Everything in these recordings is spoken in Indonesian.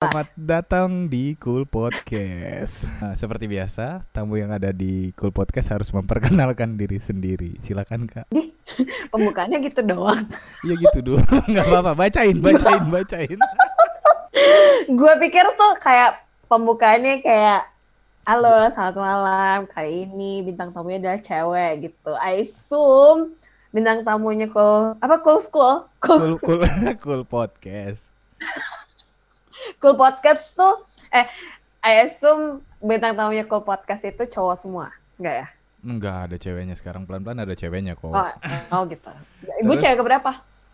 Selamat datang di Cool Podcast. Nah, seperti biasa, tamu yang ada di Cool Podcast harus memperkenalkan diri sendiri. Silakan kak. Di pembukaannya gitu doang. Iya gitu dulu, nggak apa-apa. Bacain, bacain, bacain. Gue pikir tuh kayak pembukaannya kayak Halo, selamat malam. Kali ini bintang tamunya adalah cewek gitu. I assume bintang tamunya cool apa cool school Cool, cool cool, cool Podcast. Cool podcast tuh eh I assume bintang tamunya cool podcast itu cowok semua enggak ya Enggak ada ceweknya sekarang pelan-pelan ada ceweknya kok. oh, oh gitu ibu Terus? cewek keberapa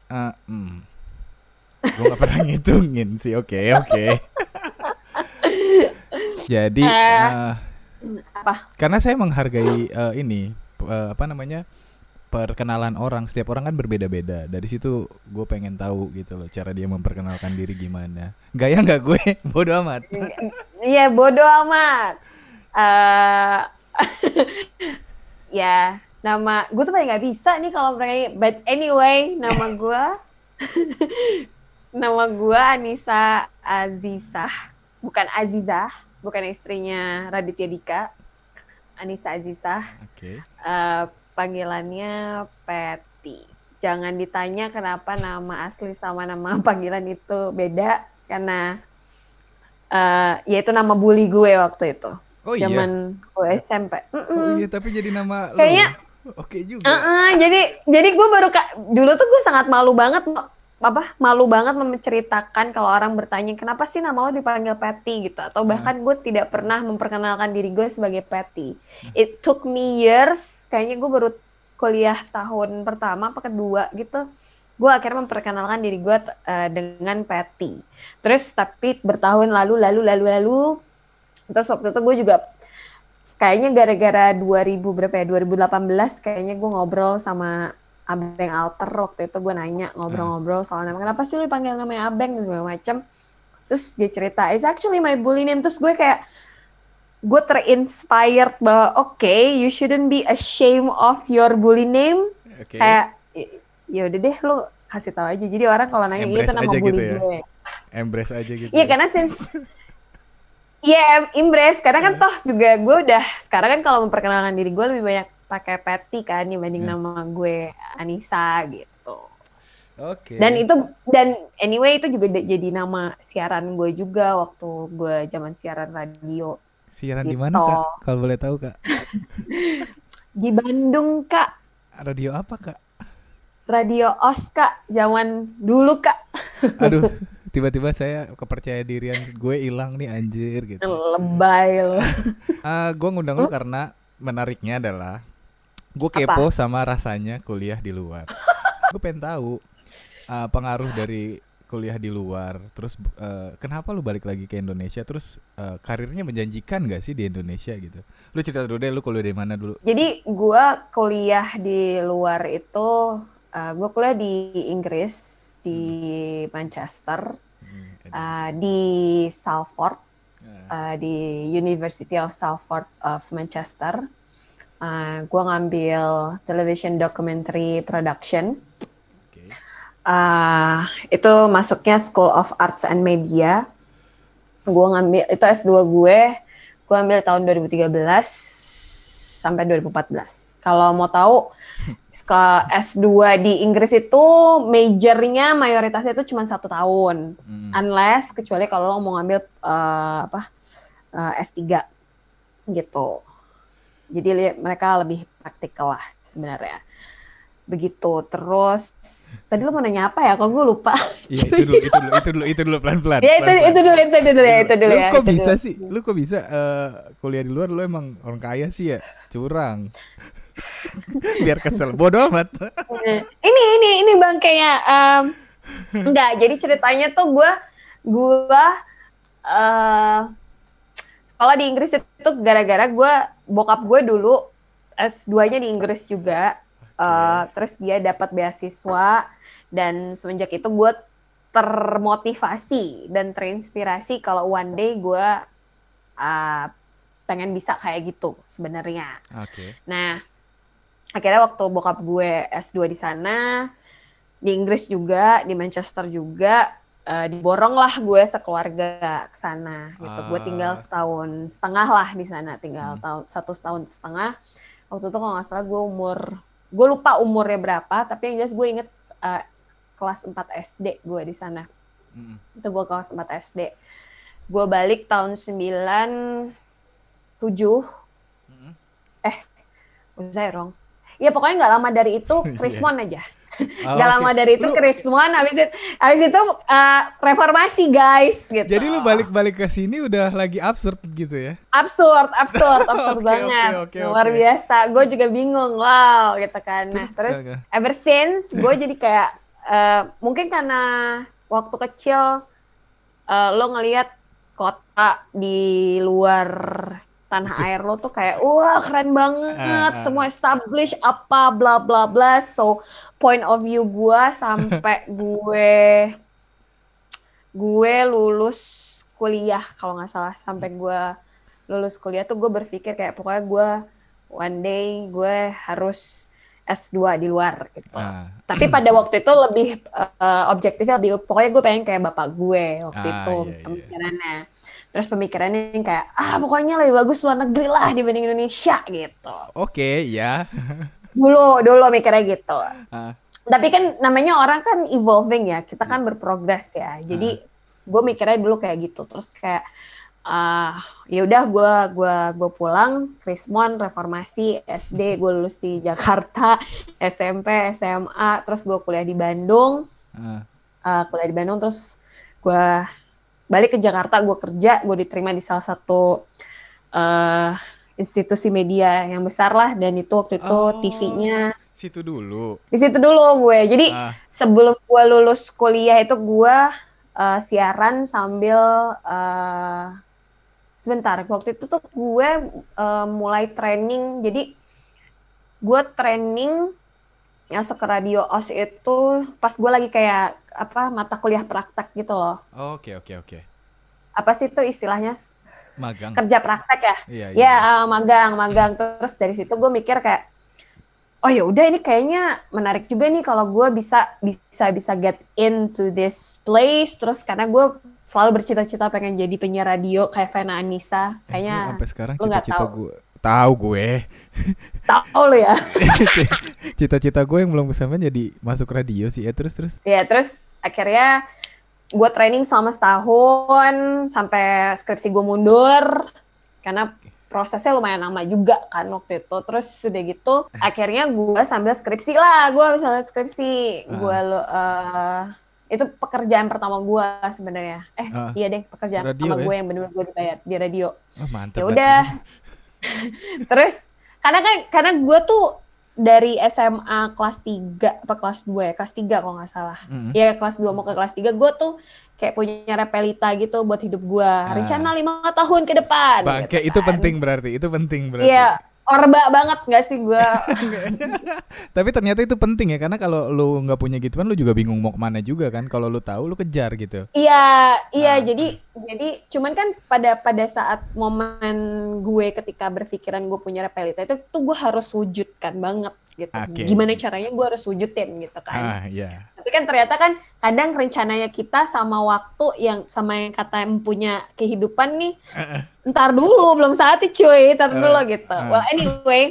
Eh, hmm. Gue gak pernah ngitungin sih. Oke, oke. Jadi Eh. eh, apa karena saya menghargai eh, ini eh, apa namanya perkenalan orang. Setiap orang kan berbeda-beda. Dari situ gue pengen tahu gitu loh cara dia memperkenalkan diri gimana. Gaya nggak gue? Bodoh amat. Iya bodoh amat. eh ya nama gue tuh paling nggak bisa nih kalau mereka but anyway nama gue nama gue Anissa Azizah. Bukan Azizah bukan istrinya Raditya Dika. Anissa Azizah. Oke. Eh, panggilannya Patty. Jangan ditanya kenapa nama asli sama nama panggilan itu beda karena eh ya itu nama bully gue waktu itu. Oh iya? Zaman gue SMP. Mm-mm. oh iya tapi jadi nama lo. Kayaknya- oke juga. Uh-uh, jadi jadi gue baru ka- dulu tuh gue sangat malu banget apa malu banget menceritakan kalau orang bertanya kenapa sih nama lo dipanggil Patty gitu atau bahkan gue tidak pernah memperkenalkan diri gue sebagai Patty. It took me years, kayaknya gue baru kuliah tahun pertama apa kedua gitu. Gue akhirnya memperkenalkan diri gue uh, dengan Patty. Terus tapi bertahun lalu lalu lalu lalu terus waktu itu gue juga kayaknya gara-gara 2000 berapa ya 2018 kayaknya gue ngobrol sama Abeng Alter waktu itu gue nanya ngobrol-ngobrol soal nama kenapa sih lu panggil namanya Abeng? dan segala macam terus dia cerita it's actually my bully name. Terus gue kayak gue terinspired bahwa oke you shouldn't be ashamed of your bully name. Oke. Kayak "Y- ya udah deh lu kasih tahu aja. Jadi orang kalau nanya "Iya, itu Embrace nama bully gitu ya. gue. Embrace aja gitu Iya ya. karena since Iya, impress. Karena kan toh juga gue udah sekarang kan kalau memperkenalkan diri gue lebih banyak pakai Patty kan dibanding Hmm. nama gue Anissa gitu. oke Dan itu dan anyway itu juga jadi nama siaran gue juga waktu gue zaman siaran radio siaran di gitu. mana kak kalau boleh tahu kak di Bandung kak. radio apa kak Radio Os kak, zaman dulu kak. aduh tiba-tiba saya kepercaya dirian gue hilang nih anjir gitu Lebay lo. Ah, gue ngundang lu karena menariknya adalah gue kepo sama rasanya kuliah di luar. gue pengen tahu ah, pengaruh dari kuliah di luar. Terus eh, kenapa lu balik lagi ke Indonesia? Terus eh, karirnya menjanjikan gak sih di Indonesia gitu? Lu cerita dulu deh, lu kuliah di mana dulu? Jadi gue kuliah di luar itu, gue kuliah di Inggris di Manchester. Hmm, uh, di Salford, uh, di University of Salford of Manchester. Uh, gue ngambil television documentary production. Uh, itu masuknya School of Arts and Media. Gue ngambil itu S2 gue, gue ambil tahun 2013 sampai 2014. Kalau mau tahu ska- S2 di Inggris itu majornya mayoritasnya itu cuma satu tahun Hmm, unless kecuali kalau lo mau ngambil eh, apa eh, S3 gitu. Jadi mereka lebih praktikal lah sebenarnya. Begitu. Terus tadi lo mau nanya apa ya? Kok gue lupa. Iya itu dulu, itu dulu, itu dulu, itu dulu pelan-pelan. ya itu itu dulu itu dulu ya itu dulu lu ya. kok itu bisa dulu. sih? Lu kok bisa eh, kuliah di luar? Lu emang orang kaya sih ya? Curang. Biar kesel. Bodoh amat. Ini ini ini bang kayaknya em, enggak. Jadi ceritanya tuh gue gue eh sekolah di Inggris itu gara-gara gue bokap gue dulu S2-nya di Inggris juga. Eh, terus dia dapat beasiswa dan semenjak itu gue termotivasi dan terinspirasi kalau one day gue eh, pengen bisa kayak gitu sebenarnya. Oke. Nah, akhirnya waktu bokap gue S2 di sana, di Inggris juga, di Manchester juga, uh, diborong lah gue sekeluarga ke sana gitu. Gue tinggal Ah. setahun setengah lah di sana, tinggal Hmm. tahun satu tahun setengah. Waktu itu kalau nggak salah gue umur, gue lupa umurnya berapa, tapi yang jelas gue inget uh, kelas 4 SD gue di sana. Mm. Itu gue kelas 4 SD. Gue balik tahun 97. Mm. Was I wrong? Ya pokoknya nggak lama dari itu Iya. Krismon aja. Oh, Gak oke. lama dari itu Lu- Krismon, habis itu, habis itu uh, reformasi guys gitu. Jadi lu balik-balik ke sini udah lagi absurd gitu ya? absurd, absurd, absurd Oke, banget, oke, oke, luar biasa. Gue juga bingung, wow, gitu kan. Nah, Terus, ever since gue jadi kayak eh, mungkin karena waktu kecil eh, lo ngelihat kota di luar tanah air lo tuh kayak wah keren banget, Ah, ah. semua establish apa bla bla bla. So point of view gue sampai gue gue lulus kuliah kalau nggak salah sampai gue lulus kuliah tuh gue berpikir kayak pokoknya gue one day gue harus S2 di luar gitu. Ah. Tapi pada waktu itu lebih eh, objektifnya lebih pokoknya gue pengen kayak bapak gue waktu Ah, itu iya, iya. pemikirannya. Terus pemikirannya yang kayak ah pokoknya lebih bagus luar negeri lah dibanding Indonesia gitu. Oke, ya. Dulu dulu mikirnya gitu. Ah. Tapi kan namanya orang kan evolving ya, kita kan berprogres ya. Jadi gue mikirnya dulu kayak gitu. Terus kayak ah ya udah gue gua gua pulang Krismon reformasi SD gue lulus di Jakarta SMP SMA terus gue kuliah di Bandung Ah. eh, kuliah di Bandung terus gue balik ke Jakarta gue kerja gue diterima di salah satu eh institusi media yang besar lah dan itu waktu itu Oh. TV-nya Situ dulu. di situ dulu gue jadi Ah. sebelum gue lulus kuliah itu gue eh, siaran sambil eh, sebentar waktu itu tuh gue eh, mulai training jadi gue training masuk ke radio os itu pas gue lagi kayak apa mata kuliah praktek gitu loh. Oke, oke, oke. apa sih itu istilahnya? Magang. kerja praktek ya? Iya, ya eh, magang magang. Terus dari situ gue mikir kayak oh ya udah ini kayaknya menarik juga nih kalau gue bisa bisa bisa get into this place. Terus karena gue selalu bercita-cita pengen jadi penyiar radio kayak Vena Anissa. Eh, kayaknya sampai sekarang cita-cita gue tahu gue. tahu lo ya Cita-cita gue yang belum kesampaian jadi masuk radio sih. Ya terus terus. ya terus akhirnya gue training selama setahun sampai skripsi gue mundur karena prosesnya lumayan lama juga kan waktu itu terus sudah gitu akhirnya gue sambil skripsi lah gue sambil skripsi gue lo eh, itu pekerjaan pertama gue sebenarnya eh Ah. iya deh pekerjaan Radio pertama ya? gue yang benar-benar gue dibayar di radio Oh, ya udah terus karena kan karena gue tuh dari SMA kelas 3 apa kelas 2 ya kelas 3 kalau nggak salah Mm. ya kelas 2 mau ke kelas 3 gue tuh kayak punya repelita gitu buat hidup gue rencana lima tahun ke depan Ah. Bangke gitu itu kan. penting berarti. Itu penting berarti. iya orba banget nggak sih gue Tapi ternyata itu penting ya karena kalau lu nggak punya gituan lu juga bingung mau ke mana juga kan. Kalau lu tahu lu kejar gitu. iya iya Ah. jadi jadi cuman kan pada pada saat momen gue ketika berpikiran gue punya repelita itu tuh gue harus wujudkan banget gitu Oke. gimana caranya gue harus wujudin gitu kan Ah, iya. Tapi kan ternyata kan kadang rencananya kita sama waktu yang sama yang kata yang punya kehidupan nih, ntar dulu belum saatnya cuy, ntar Eh, dulu gitu. eh. Well anyway,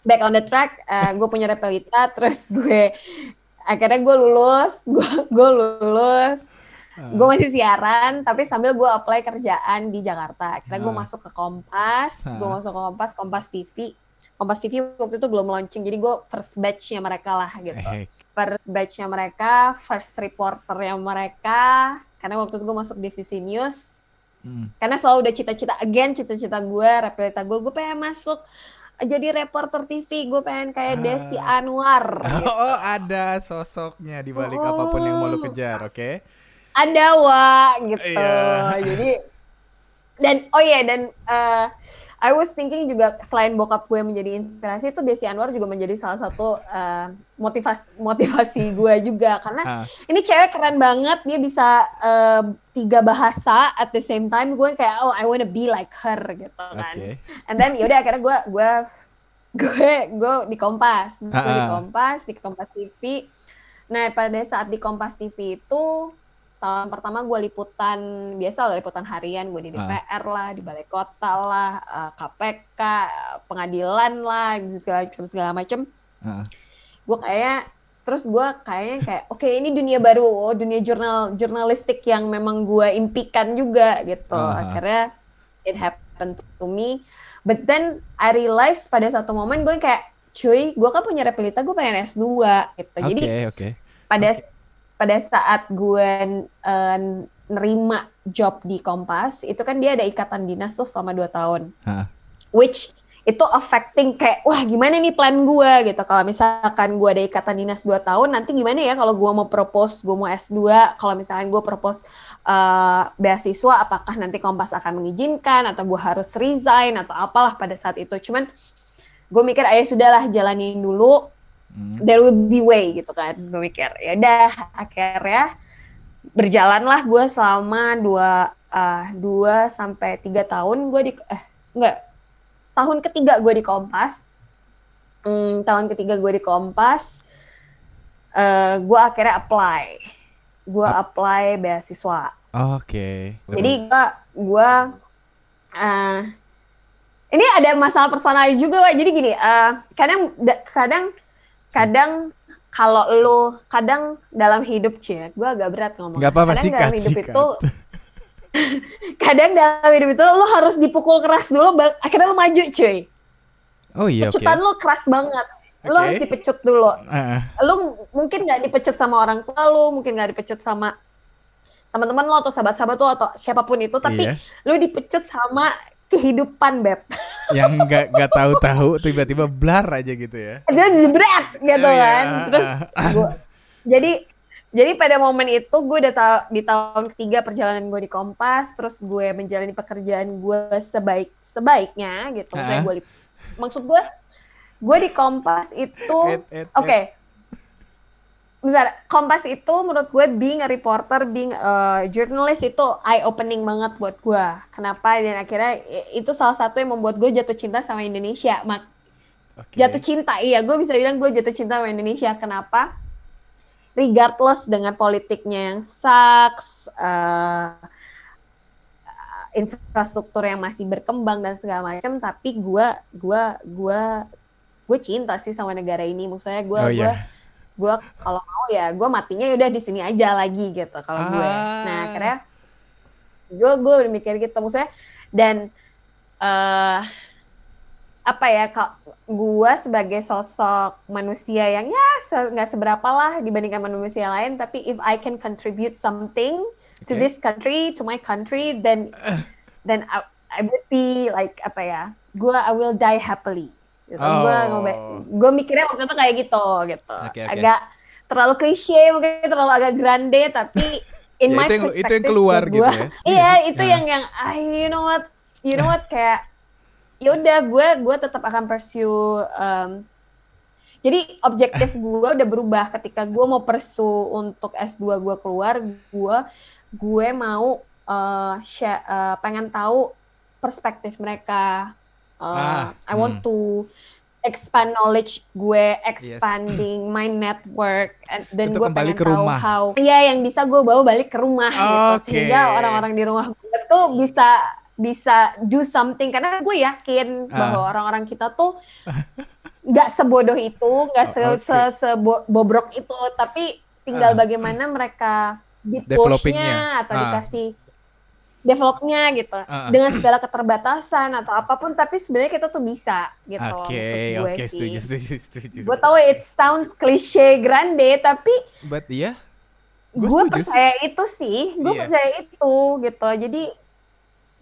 back on the track, gue punya repelita, terus gue akhirnya gue lulus, gue gue lulus, gue masih siaran, tapi sambil gue apply kerjaan di Jakarta. Akhirnya gue masuk ke Kompas, gue masuk ke Kompas, Kompas TV. Kompas TV waktu itu belum launching, jadi gue first batch-nya mereka lah gitu Eh, first batch-nya mereka, first reporter-nya mereka. Karena waktu itu gue masuk divisi news. mm. Karena selalu udah cita-cita again, cita-cita gue, repelita gue, gue pengen masuk jadi reporter TV, gue pengen kayak Ah. Desi Anwar. gitu. Oh, ada sosoknya di balik Oh. apa pun yang mau lu kejar, oke? Ada wa gitu. Iya. Jadi dan oh iya dan eh, I was thinking juga selain bokap gue menjadi inspirasi itu Desi Anwar juga menjadi salah satu eh, motivasi motivasi gue juga karena Ah. ini cewek keren banget dia bisa eh, tiga bahasa at the same time gue kayak oh I wanna be like her gitu kan Oke. and then yaudah akhirnya gue gue gue gue di Kompas gue di Ah, ah. Kompas di Kompas TV nah pada saat di Kompas TV itu tahun pertama gue liputan biasa lah liputan harian gue di DPR uh. lah di balai kota lah uh, eh, KPK pengadilan lah segala macam segala macam uh. gue kayak terus gue kayaknya kayak oke okay, ini dunia baru oh, dunia jurnal jurnalistik yang memang gue impikan juga gitu uh. akhirnya it happened to me but then I realize pada satu momen gue kayak cuy gue kan punya repelita gue pengen S2 gitu okay, jadi okay. pada okay. Pada saat gue uh, nerima job di Kompas itu kan dia ada ikatan dinas tuh selama dua tahun. Huh. which itu affecting kayak wah gimana nih plan gue gitu. Kalau misalkan gue ada ikatan dinas 2 tahun nanti gimana ya kalau gue mau propose gue mau S2 kalau misalkan gue propose uh, beasiswa apakah nanti Kompas akan mengizinkan atau gue harus resign atau apalah pada saat itu? Cuman gue mikir ayo sudahlah jalanin dulu hmm. there will be way gitu kan gue mikir ya udah akhirnya berjalanlah gue selama dua uh, dua sampai tiga tahun gue di eh enggak tahun ketiga gue di Kompas hmm, tahun ketiga gue di Kompas uh, eh, gue akhirnya apply gue oh. apply beasiswa oke okay. jadi gue gue uh, ini ada masalah personal juga Wak. jadi gini uh, kadang kadang kadang kalau lu kadang dalam hidup cie gue agak berat ngomong Gak apa-apa kadang dalam hidup itu kadang dalam hidup itu lo harus dipukul keras dulu akhirnya lo maju cuy oh iya pecutan okay. lo keras banget okay. lo harus dipecut dulu uh. lo mungkin nggak dipecut sama orang tua lo mungkin nggak dipecut sama teman-teman lo atau sahabat-sahabat lo atau siapa pun itu tapi iya. lo dipecut sama kehidupan beb yang nggak nggak tahu-tahu tiba-tiba blar aja gitu ya jadi jebret gitu oh, kan iya. terus gua, jadi jadi pada momen itu gue udah tahu di tahun ketiga perjalanan gue di Kompas, terus gue menjalani pekerjaan gue sebaik sebaiknya gitu. Uh. Gue maksud gue gue di Kompas itu oke. Okay. Bentar, Kompas itu menurut gue being a reporter, being a journalist itu eye opening banget buat gue. Kenapa? Dan akhirnya itu salah satu yang membuat gue jatuh cinta sama Indonesia. Mak okay. jatuh cinta, iya gue bisa bilang gue jatuh cinta sama Indonesia. Kenapa? regardless dengan politiknya yang sucks, uh, infrastruktur yang masih berkembang dan segala macam, tapi gue gue gue gue cinta sih sama negara ini. Maksudnya gue oh, gue yeah. Gue kalau mau ya gue matinya ya udah di sini aja lagi gitu kalau ah. gue. Nah akhirnya gue gue udah mikir gitu maksudnya dan uh, apa ya gue sebagai sosok manusia yang ya nggak se seberapa lah dibandingkan manusia lain tapi if I can contribute something okay. to this country to my country then then I, I would be like apa ya gue I will die happily gitu. oh. gue gue mikirnya waktu itu kayak gitu gitu okay, okay. agak terlalu klise mungkin terlalu agak grande tapi in ya, my itu yang, perspective itu yang keluar gua, gitu ya iya itu yeah. yang yang ah you know what you know what kayak ya udah gue gue tetap akan pursue um, jadi objektif gue udah berubah ketika gue mau pursue untuk S2 gue keluar gue gue mau uh, share, uh, pengen tahu perspektif mereka uh, ah, I want hmm. to expand knowledge gue expanding yes. my network and, dan gue pengen ke tahu rumah. how iya yang bisa gue bawa balik ke rumah oh, gitu okay. sehingga orang-orang di rumah gue tuh bisa bisa do something karena gue yakin uh. bahwa orang-orang kita tuh nggak sebodoh itu, nggak se, oh, okay. se, se bobrok itu, tapi tinggal uh. bagaimana mereka di pushnya atau uh. dikasih developnya gitu. Uh. dengan segala keterbatasan atau apa pun tapi sebenarnya kita tuh bisa gitu oke okay, oke okay, setuju setuju setuju. Gue tahu it sounds cliche grande tapi but iya. Yeah, gue percaya itu sih gue yeah. percaya itu gitu. Jadi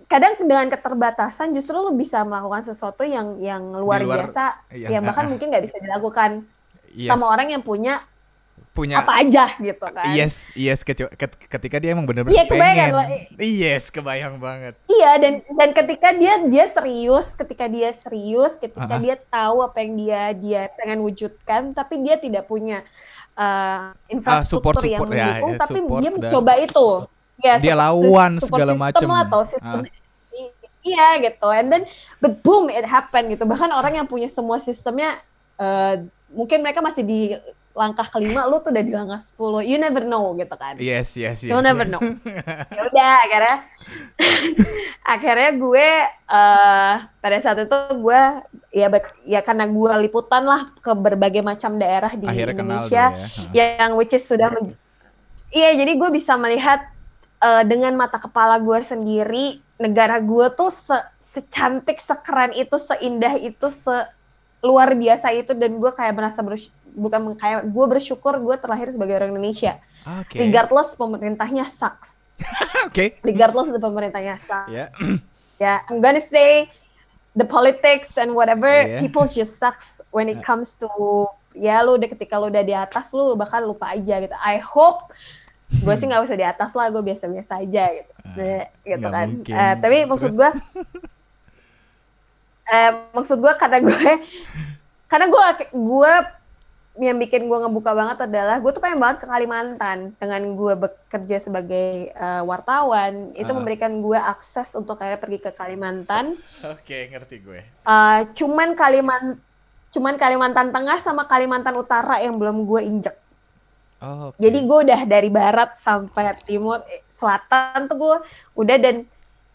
kadang dengan keterbatasan justru lu bisa melakukan sesuatu yang yang luar, luar biasa iya, yang bahkan uh, mungkin nggak bisa dilakukan. Yes. sama orang yang punya punya apa aja gitu kan. Yes yes ketika dia emang bener-bener iya, pengen. loh. yes kebayang banget. Iya dan dan ketika dia dia serius ketika dia serius ketika uh -huh. dia tahu apa yang dia dia pengen wujudkan tapi dia tidak punya uh, infrastruktur uh, support, yang mendukung ya, tapi dia mencoba itu. Ya, dia lawan segala macam atau sistem uh iya gitu. And then but boom it happen gitu. Bahkan orang yang punya semua sistemnya uh, mungkin mereka masih di langkah kelima lu tuh udah di langkah 10 you never know gitu kan. Yes yes yes. You never yes. know. Ya udah akhirnya. Akhirnya gue uh, pada saat itu gue ya ya karena gue liputan lah ke berbagai macam daerah di Akhirnya Indonesia ya. yang which is sudah iya jadi gue bisa melihat uh, dengan mata kepala gue sendiri negara gue tuh se secantik sekeren itu seindah itu se luar biasa itu dan gue kayak merasa bukan kayak gue bersyukur gue terlahir sebagai orang Indonesia okay. regardless pemerintahnya sucks Oke. Okay. Regardless the pemerintahnya sucks. Yeah. yeah, I'm gonna say the politics and whatever yeah. people just sucks when it comes to ya lu udah ketika lu udah di atas lu bakal lupa aja gitu. I hope gue sih nggak usah di atas lah, gue biasa-biasa aja gitu, uh, gitu kan. Uh, tapi maksud gue, uh, maksud gue karena gue, karena gue gue yang bikin gue ngebuka banget adalah gue tuh pengen banget ke Kalimantan dengan gue bekerja sebagai uh, wartawan itu uh. memberikan gue akses untuk kayak pergi ke Kalimantan. Oke okay, ngerti gue. Uh, cuman Kalimantan cuman Kalimantan Tengah sama Kalimantan Utara yang belum gue injek. Oh, okay. Jadi gue udah dari barat sampai timur selatan tuh gue udah dan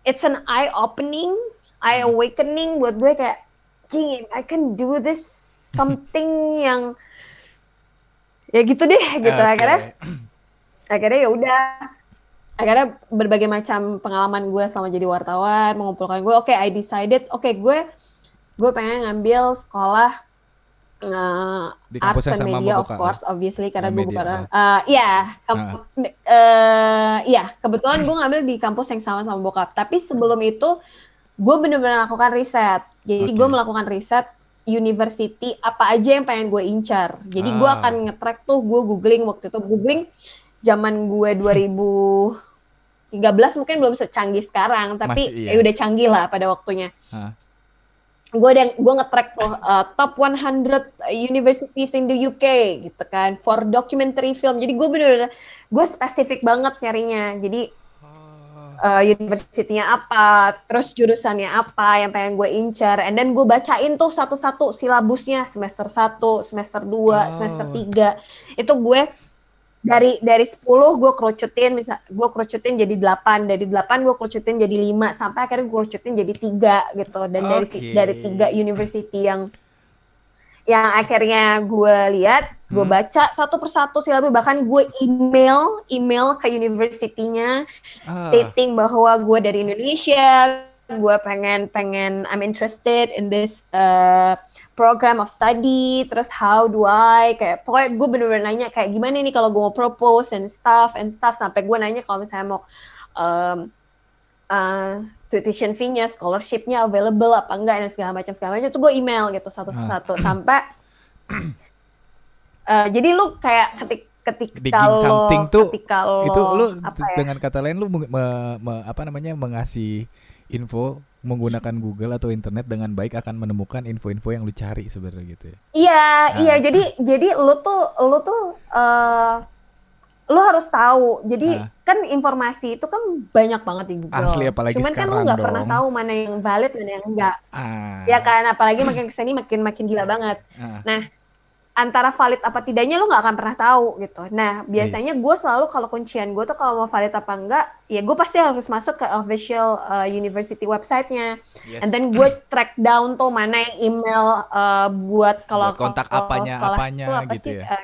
it's an eye opening, eye awakening buat gue kayak, jing I can do this something yang ya gitu deh gitu okay. akhirnya akhirnya ya udah akhirnya berbagai macam pengalaman gue selama jadi wartawan mengumpulkan gue oke okay, I decided oke okay, gue gue pengen ngambil sekolah uh, arts and media of course obviously karena gue bukan uh, iya uh. uh, iya kebetulan gue ngambil di kampus yang sama sama bokap tapi sebelum itu gue bener-bener melakukan riset jadi okay. gue melakukan riset university apa aja yang pengen gue incar. Jadi ah. gue akan ngetrack tuh gue googling waktu itu googling zaman gue 2013 mungkin belum secanggih sekarang tapi Masih, iya. ya udah canggih lah pada waktunya. Ah. Gue udah gue ngetrack tuh uh, top 100 universities in the UK gitu kan for documentary film. Jadi gue bener-bener gue spesifik banget nyarinya. Jadi uh, universitinya apa, terus jurusannya apa yang pengen gue incar, and then gue bacain tuh satu-satu silabusnya semester 1, semester 2, oh. semester 3. Itu gue dari dari 10 gue kerucutin bisa gue kerucutin jadi 8 dari 8 gue kerucutin jadi 5 sampai akhirnya gue kerucutin jadi tiga gitu dan okay. dari dari tiga university yang yang akhirnya gue lihat, gue hmm. baca satu persatu silabus bahkan gue email email ke universitinya uh. stating bahwa gue dari Indonesia, gue pengen pengen I'm interested in this uh, program of study, terus how do I kayak pokoknya gue bener-bener nanya kayak gimana nih kalau gue mau propose and stuff and stuff sampai gue nanya kalau misalnya mau um, uh, tuition fee-nya, scholarship-nya available apa enggak dan segala macam segala macam itu gue email gitu satu-satu ah. sampai uh, jadi lu kayak ketik ketika lo something tuh ketika lo, itu lu ya? dengan kata lain lu me, me, me, apa namanya mengasih info menggunakan Google atau internet dengan baik akan menemukan info-info yang lu cari sebenarnya gitu ya. Iya, nah. iya jadi jadi lu tuh lu tuh uh, lu harus tahu. Jadi nah. kan informasi itu kan banyak banget di Google. Asli apalagi Cuman kan lu nggak pernah tahu mana yang valid dan yang enggak. Ah. Ya kan apalagi makin ke sini makin makin gila banget. Ah. Nah antara valid apa tidaknya lu nggak akan pernah tahu gitu. Nah biasanya gue selalu kalau kuncian gue tuh kalau mau valid apa enggak, ya gue pasti harus masuk ke official uh, university websitenya, yes. and then gue track down tuh mana yang email uh, buat kalau kontak apanya apanya apa gitu sih, ya. Uh,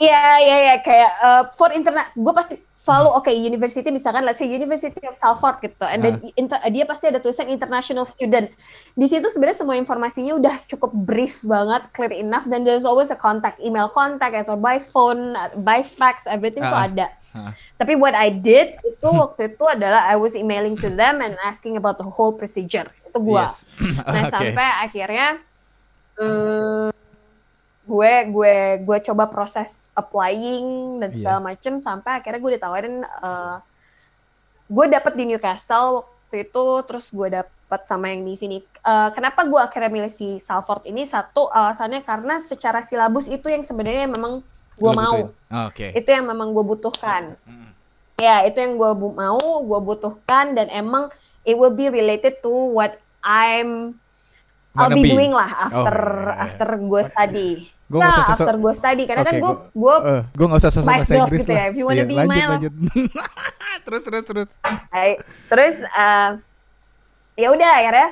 Iya, iya, iya kayak uh, for internet, gue pasti selalu oke okay, university misalkan let's say University of Salford gitu, and then uh. inter, dia pasti ada tulisan international student. Di situ sebenarnya semua informasinya udah cukup brief banget, clear enough, dan there's always a contact, email contact atau by phone, by fax, everything uh. tuh ada. Uh. Tapi what I did itu waktu itu adalah I was emailing to them and asking about the whole procedure. Itu gue. Yes. nah okay. sampai akhirnya. Um, gue gue gue coba proses applying dan iya. segala yeah. macem sampai akhirnya gue ditawarin uh, gue dapet di Newcastle waktu itu terus gue dapet sama yang di sini uh, kenapa gue akhirnya milih si Salford ini satu alasannya karena secara silabus itu yang sebenarnya memang gue mau oh, okay. itu yang memang gue butuhkan mm. ya itu yang gue bu mau gue butuhkan dan emang it will be related to what I'm I'll be, be doing lah after oh, yeah, yeah. after gue study Gue nah, usah after gue study karena okay, kan gue gue uh, gue nggak usah sosok bahasa Inggris gitu ya. If you wanna yeah, be lanjut, lanjut. terus terus terus. Hai. Terus uh, ya udah akhirnya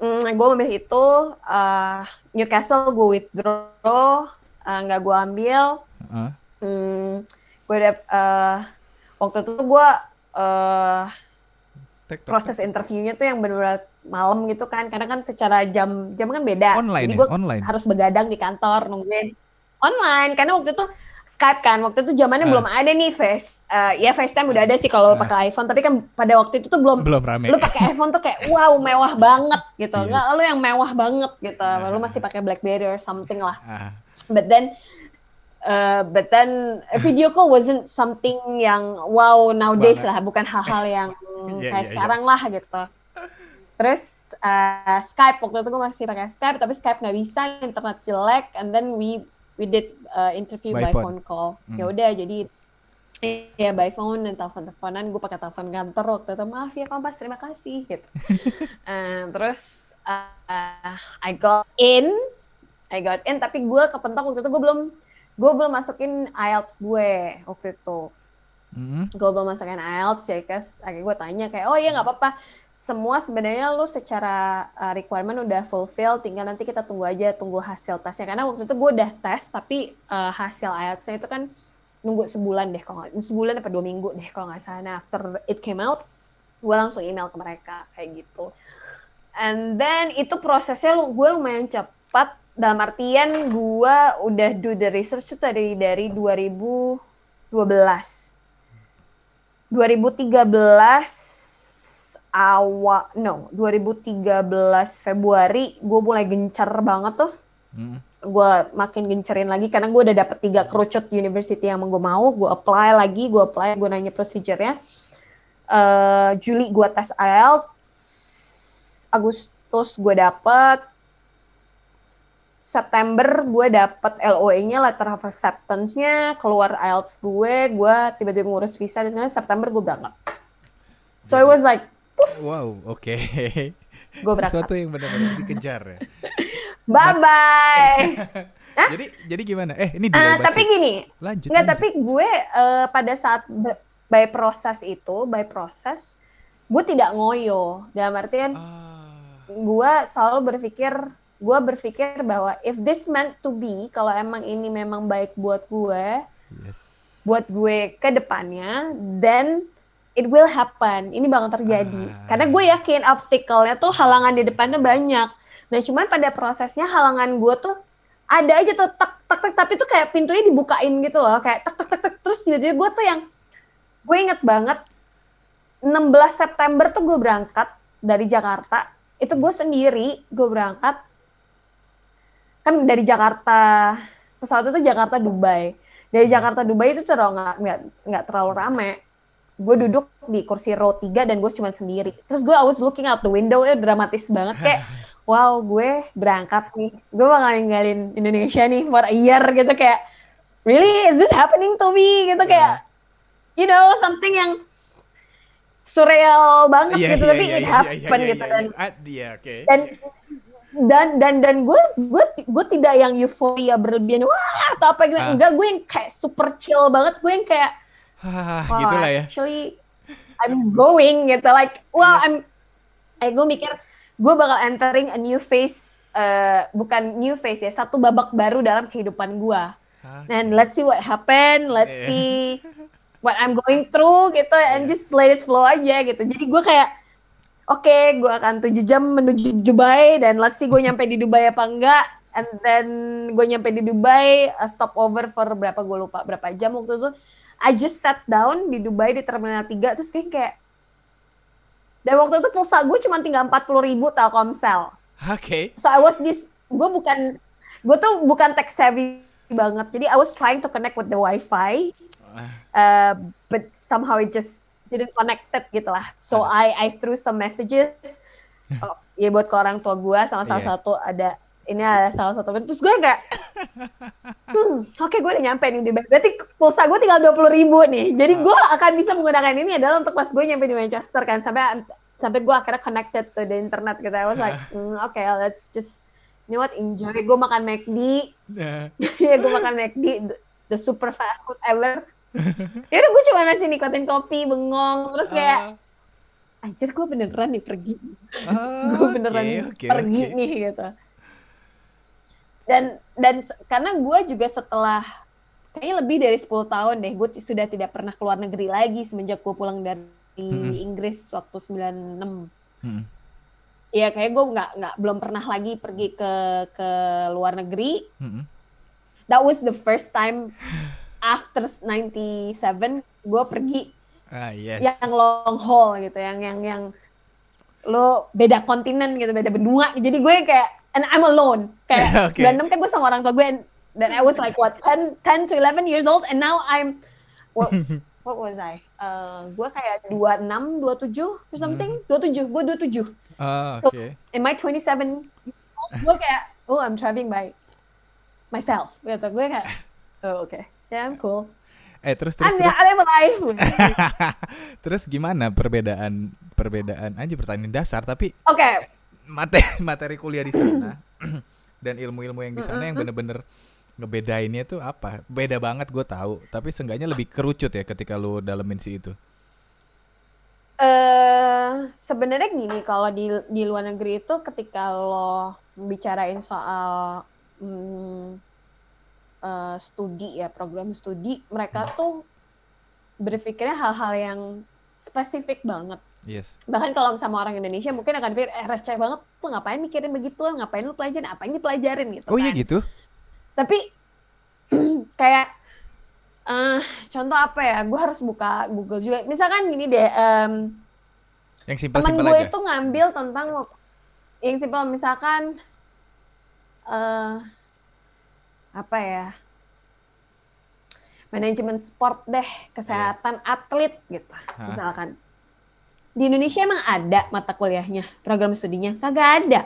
mm, gue memilih itu uh, Newcastle gue withdraw nggak uh, gue ambil. Uh. Hmm, gue udah uh, waktu itu gue uh, proses interviewnya tuh yang benar-benar malam gitu kan karena kan secara jam jam kan beda online jadi ya? gue online. harus begadang di kantor nungguin online karena waktu itu Skype kan waktu itu zamannya uh. belum ada nih face uh, ya FaceTime udah ada sih kalau uh. pakai iPhone tapi kan pada waktu itu tuh belum belum rame lu pakai iPhone tuh kayak wow mewah banget gitu yes. nggak lu yang mewah banget gitu uh. lu masih pakai BlackBerry or something lah uh. but then Uh, but then video call wasn't something yang wow nowadays Banget. lah, bukan hal-hal yang yeah, kayak yeah, sekarang yeah. lah gitu. Terus uh, Skype waktu itu gue masih pakai Skype, tapi Skype nggak bisa, internet jelek, and then we we did uh, interview by, by phone. phone call. Hmm. Ya udah jadi ya by phone dan telepon teleponan gue pakai telepon kantor waktu itu maaf ya kompas terima kasih gitu. uh, terus uh, I got in, I got in, tapi gue kepentok waktu itu gue belum gue belum masukin IELTS gue waktu itu mm-hmm. gue belum masukin IELTS ya guys akhirnya gue tanya kayak oh iya nggak apa-apa semua sebenarnya lu secara uh, requirement udah fulfill tinggal nanti kita tunggu aja tunggu hasil tesnya. Karena waktu itu gue udah tes tapi uh, hasil IELTS-nya itu kan nunggu sebulan deh kalau sebulan apa dua minggu deh kalau nggak salah. Nah, after it came out gue langsung email ke mereka kayak gitu. And then itu prosesnya lu gue lumayan cepat. Dalam artian gue udah do the research tuh dari dari 2012 2013 awal no 2013 Februari gue mulai gencar banget tuh. Hmm. gue makin gencerin lagi karena gue udah dapet tiga kerucut university yang gue mau gue apply lagi gue apply gue nanya procedure-nya. Uh, Juli gue tes IELTS Agustus gue dapet September gue dapet LOE-nya letter of acceptance-nya keluar IELTS gue gue tiba-tiba ngurus visa dan September gue berangkat. So it was like Wow oke. Okay. gue berangkat. Sesuatu yang benar-benar dikejar ya. Bye bye jadi jadi gimana? Eh ini uh, tapi gini. Lanjut nggak tapi gue uh, pada saat by proses itu by proses gue tidak ngoyo. Dalam artian uh. gue selalu berpikir gue berpikir bahwa if this meant to be kalau emang ini memang baik buat gue yes. buat gue ke depannya then it will happen. Ini bakal terjadi. Ah. karena gue yakin obstacle-nya tuh halangan di depannya banyak. Nah cuman pada prosesnya halangan gue tuh ada aja tuh tek tek tek. Tapi tuh kayak pintunya dibukain gitu loh. Kayak tek tek tek, tek. terus tiba-tiba gue tuh yang gue inget banget 16 September tuh gue berangkat dari Jakarta. Itu gue sendiri gue berangkat. Kan dari Jakarta pesawat itu Jakarta Dubai dari. Jakarta Dubai itu terlalu nggak nggak nggak terlalu rame gue duduk di kursi row 3 dan gue cuma sendiri. Terus gue I was looking out the window itu dramatis banget. Kayak wow gue berangkat nih. Gue bakal ninggalin Indonesia nih for a year gitu. Kayak really? Is this happening to me? Gitu. Kayak you know something yang surreal banget yeah, gitu. yeah, tapi yeah, it yeah, happened yeah, yeah, gitu. yeah, yeah. dan yeah, okay. dan dan dan dan gue gue gue tidak yang euforia berlebihan wah atau apa gitu. Ah. enggak gue yang kayak super chill banget. Gue yang kayak ah, gitu lah ya actually I'm going gitu like wow yeah. I'm eh gue mikir gue bakal entering a new phase uh, bukan new phase ya satu babak baru dalam kehidupan gue and let's see what happen let's yeah. see what I'm going through gitu and yeah. just let it flow aja gitu jadi gue kayak oke okay, gue akan tujuh jam menuju Dubai dan let's see gue nyampe di Dubai apa enggak and then gue nyampe di Dubai uh, stop over for berapa gue lupa berapa jam waktu itu I just sat down di Dubai di Terminal 3 terus kayak kayak dan waktu itu pulsa gue cuma tinggal empat puluh ribu Telkomsel. Oke. Okay. So I was this, gue bukan, gue tuh bukan tech savvy banget. Jadi I was trying to connect with the wifi, uh, but somehow it just didn't connected gitu lah. So I I threw some messages oh, ya buat ke orang tua gue sama salah yeah. satu ada ini ada salah satu terus gue kayak hmm, oke okay, gue udah nyampe nih di berarti pulsa gue tinggal dua puluh ribu nih. Jadi gue akan bisa menggunakan ini adalah untuk pas gue nyampe di Manchester kan sampai sampai gue akhirnya connected to the internet gitu. I was like mm, oke okay, let's just you know what enjoy. Gue makan McD. Nah, ya gue makan McD the, the super fast food ever. Ya udah gue cuma nasi nikotin kopi bengong terus kayak ah, anjir gue beneran nih pergi. Ah, gue beneran oke, oke, pergi oke. nih gitu dan dan karena gue juga setelah kayaknya lebih dari 10 tahun deh gue sudah tidak pernah keluar negeri lagi semenjak gue pulang dari Mm-mm. Inggris waktu 96 Hmm. Iya kayak gue nggak nggak belum pernah lagi pergi ke ke luar negeri Mm-mm. that was the first time after 97 gue pergi Ah, yes. yang long haul gitu yang yang yang lo beda kontinen gitu beda benua jadi gue kayak and I'm alone. Kayak Oke. 96 kan gue sama orang tua gue and then I was like what 10 10 to 11 years old? And now I'm what, what was I? Uh, gue kayak 26 27 or something? 27 gue 27 Ah, So- oke. in my 27 gue kayak oh I'm traveling by myself. Gitu gue kayak oh oke yeah I'm cool. Eh terus terus I'm, terus, I'm alive terus gimana perbedaan perbedaan aja pertanyaan dasar tapi oke materi materi kuliah di sana dan ilmu-ilmu yang di sana yang bener-bener ngebedainnya tuh apa? Beda banget gue tahu, tapi seenggaknya lebih kerucut ya ketika lu dalemin si itu. eh sebenarnya gini kalau di di luar negeri itu ketika lo bicarain soal hmm, eh, studi ya program studi mereka tuh berpikirnya hal-hal yang spesifik banget Yes. bahkan kalau sama orang Indonesia mungkin akan pikir eh receh banget lu ngapain mikirin begitu ngapain lu pelajarin apa yang dipelajarin gitu Oh iya kan. gitu. tapi kayak eh contoh apa ya gue harus buka Google juga misalkan gini deh em, Yang teman simpel-simpel gue aja. itu ngambil tentang yang simpel misalkan eh apa ya manajemen sport deh kesehatan atlet gitu Hah. misalkan di Indonesia emang ada mata kuliahnya program studinya? Kagak ada.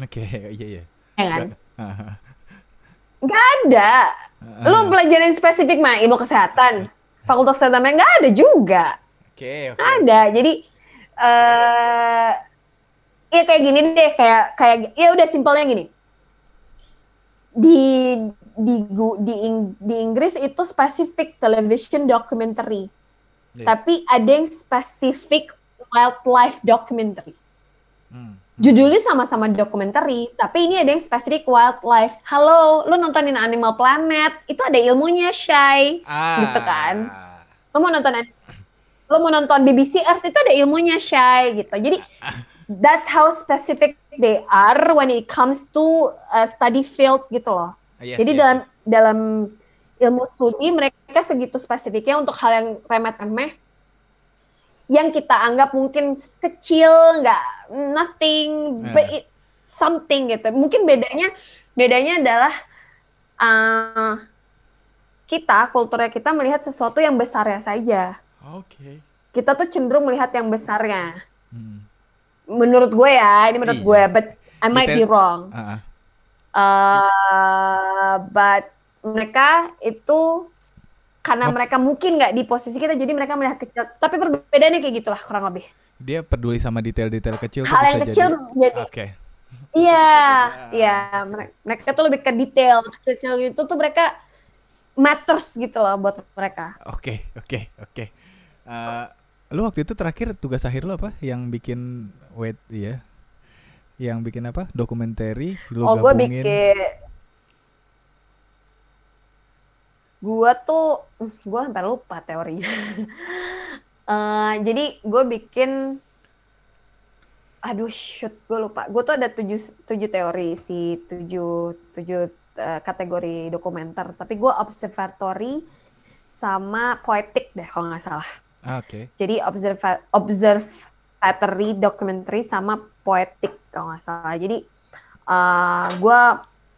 Oke, iya iya. ya kan? Ah, nggak ada. Lu pelajarin spesifik mah ilmu kesehatan. Fakultas kesehatan nggak ada juga. Oke, oke. ada. Jadi eh ya kayak gini deh kayak kayak ya udah simpelnya gini. Di di di, Ing- di Inggris itu spesifik television documentary. Iya. tapi ada yang spesifik wildlife documentary. Hmm. judulnya sama-sama documentary tapi ini ada yang spesifik wildlife. Halo lu nontonin Animal Planet? Itu ada ilmunya Shay. Ah. gitu kan. lo mau nonton lo mau nonton BBC Earth itu ada ilmunya Shay gitu. Jadi that's how specific they are when it comes to uh, study field gitu loh. Yes, jadi yes, dalam dalam ilmu studi mereka segitu spesifiknya untuk hal yang remeh-temeh yang kita anggap mungkin kecil nggak nothing but Eh. it something gitu mungkin bedanya bedanya adalah uh, kita kulturnya kita melihat sesuatu yang besarnya saja Oke. kita tuh cenderung melihat yang besarnya Hmm. menurut gue ya ini menurut Iya. gue but I might be wrong Ah, ah. uh, but mereka itu karena mereka mungkin nggak di posisi kita jadi mereka melihat kecil tapi perbedaannya kayak gitulah kurang lebih Dia peduli sama detail-detail kecil hal yang kecil jadi. jadi Oke. iya iya mereka, mereka tuh lebih ke detail kecil-kecil itu tuh mereka matters gitu loh buat mereka Oke, oke, oke. Eh, lu waktu itu terakhir tugas akhir lu apa? Yang bikin wait ya. Yang bikin apa? Dokumenter lu oh gue bikin gue tuh gue sampai lupa teorinya. Eh, jadi gue bikin aduh shoot gue lupa. Gue tuh ada tujuh tujuh teori si tujuh tujuh eh, kategori dokumenter. Tapi gue observatory sama poetic deh kalau nggak salah. Ah, Oke. jadi observa observatory documentary sama poetic kalau nggak salah. Jadi gue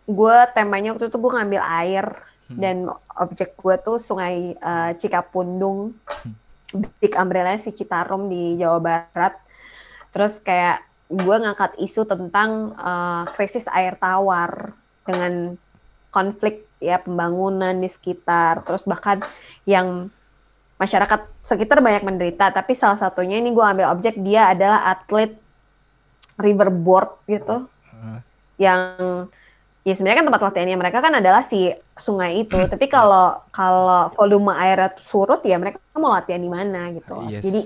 gue temanya waktu itu gue ngambil air dan objek gue tuh sungai eh, Cikapundung. Big Umbrella si Citarum di Jawa Barat. Terus kayak gue ngangkat isu tentang eh, krisis air tawar dengan konflik ya pembangunan di sekitar. Terus bahkan yang masyarakat sekitar banyak menderita tapi salah satunya ini gue ambil objek dia adalah atlet riverboard gitu. Ah, yang ya sebenarnya kan tempat latihannya mereka kan adalah si sungai itu tapi kalau kalau volume airnya surut ya mereka mau latihan di mana gitu. Yes. jadi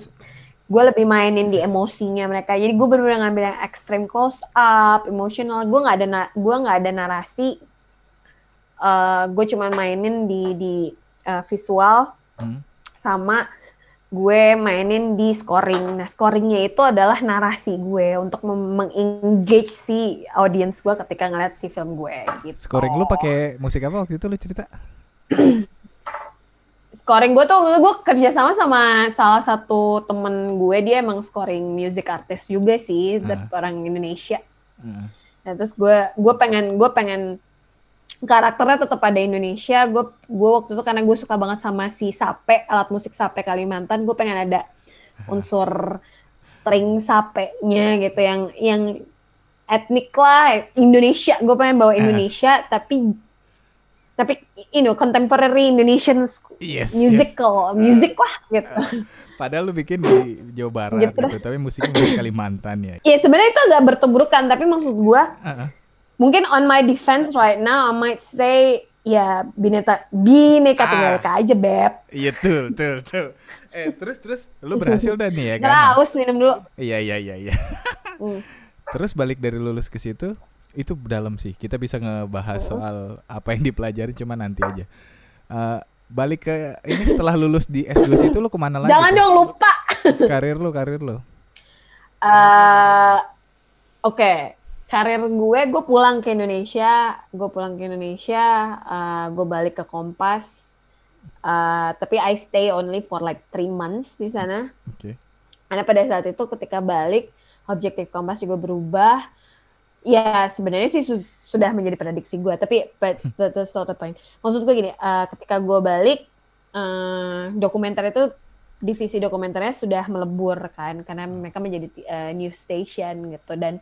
gue lebih mainin di emosinya mereka jadi gue bener-bener ngambil yang extreme close up emotional gue nggak ada gue nggak ada narasi Eh gue cuma mainin di di eh, visual Hmm. sama gue mainin di scoring. Nah, scoringnya itu adalah narasi gue untuk mengengage si audience gue ketika ngeliat si film gue gitu. Scoring lu pakai musik apa waktu itu lu cerita? Scoring gue tuh gue kerja sama sama salah satu temen gue dia emang scoring music artist juga sih, dari orang Indonesia. Heeh. Nah, terus gue gue pengen gue pengen karakternya tetap ada Indonesia. Gue gue waktu itu karena gue suka banget sama si sape alat musik sape Kalimantan. Gue pengen ada unsur string sapenya gitu yang yang etnik lah Indonesia. Gue pengen bawa Indonesia tapi tapi you know contemporary Indonesian Yes, musical music lah gitu. Padahal lu bikin di Jawa Barat Gitu gitu, tapi musiknya dari Kalimantan ya. Ya sebenarnya itu agak bertuburukan tapi maksud gue Heeh. Mungkin on my defense right now I might say ya bineka bineka tunggal Ah. ika aja beb Iya tuh, tuh, tuh. Eh terus terus lu berhasil dan nih ya kan? Haus minum dulu Iya iya iya iya. Hmm. Terus balik dari lulus ke situ itu dalam sih. Kita bisa ngebahas soal apa yang dipelajari cuma nanti aja. Eh, balik ke ini setelah lulus di S2 situ lu ke mana lagi? jangan dong lupa Karir lu, karir lu. Eh, oke karir gue gue pulang ke Indonesia gue pulang ke Indonesia eh, gue balik ke Kompas Eh, tapi I stay only for like three months di sana Oke. Karena pada saat itu ketika balik, objektif Kompas juga berubah. Ya sebenarnya sih su- sudah menjadi prediksi gue, tapi but that- that's not the point. Maksud gue gini, eh, ketika gue balik, eh, dokumenter itu divisi dokumenternya sudah melebur kan, karena mereka menjadi eh, news station gitu dan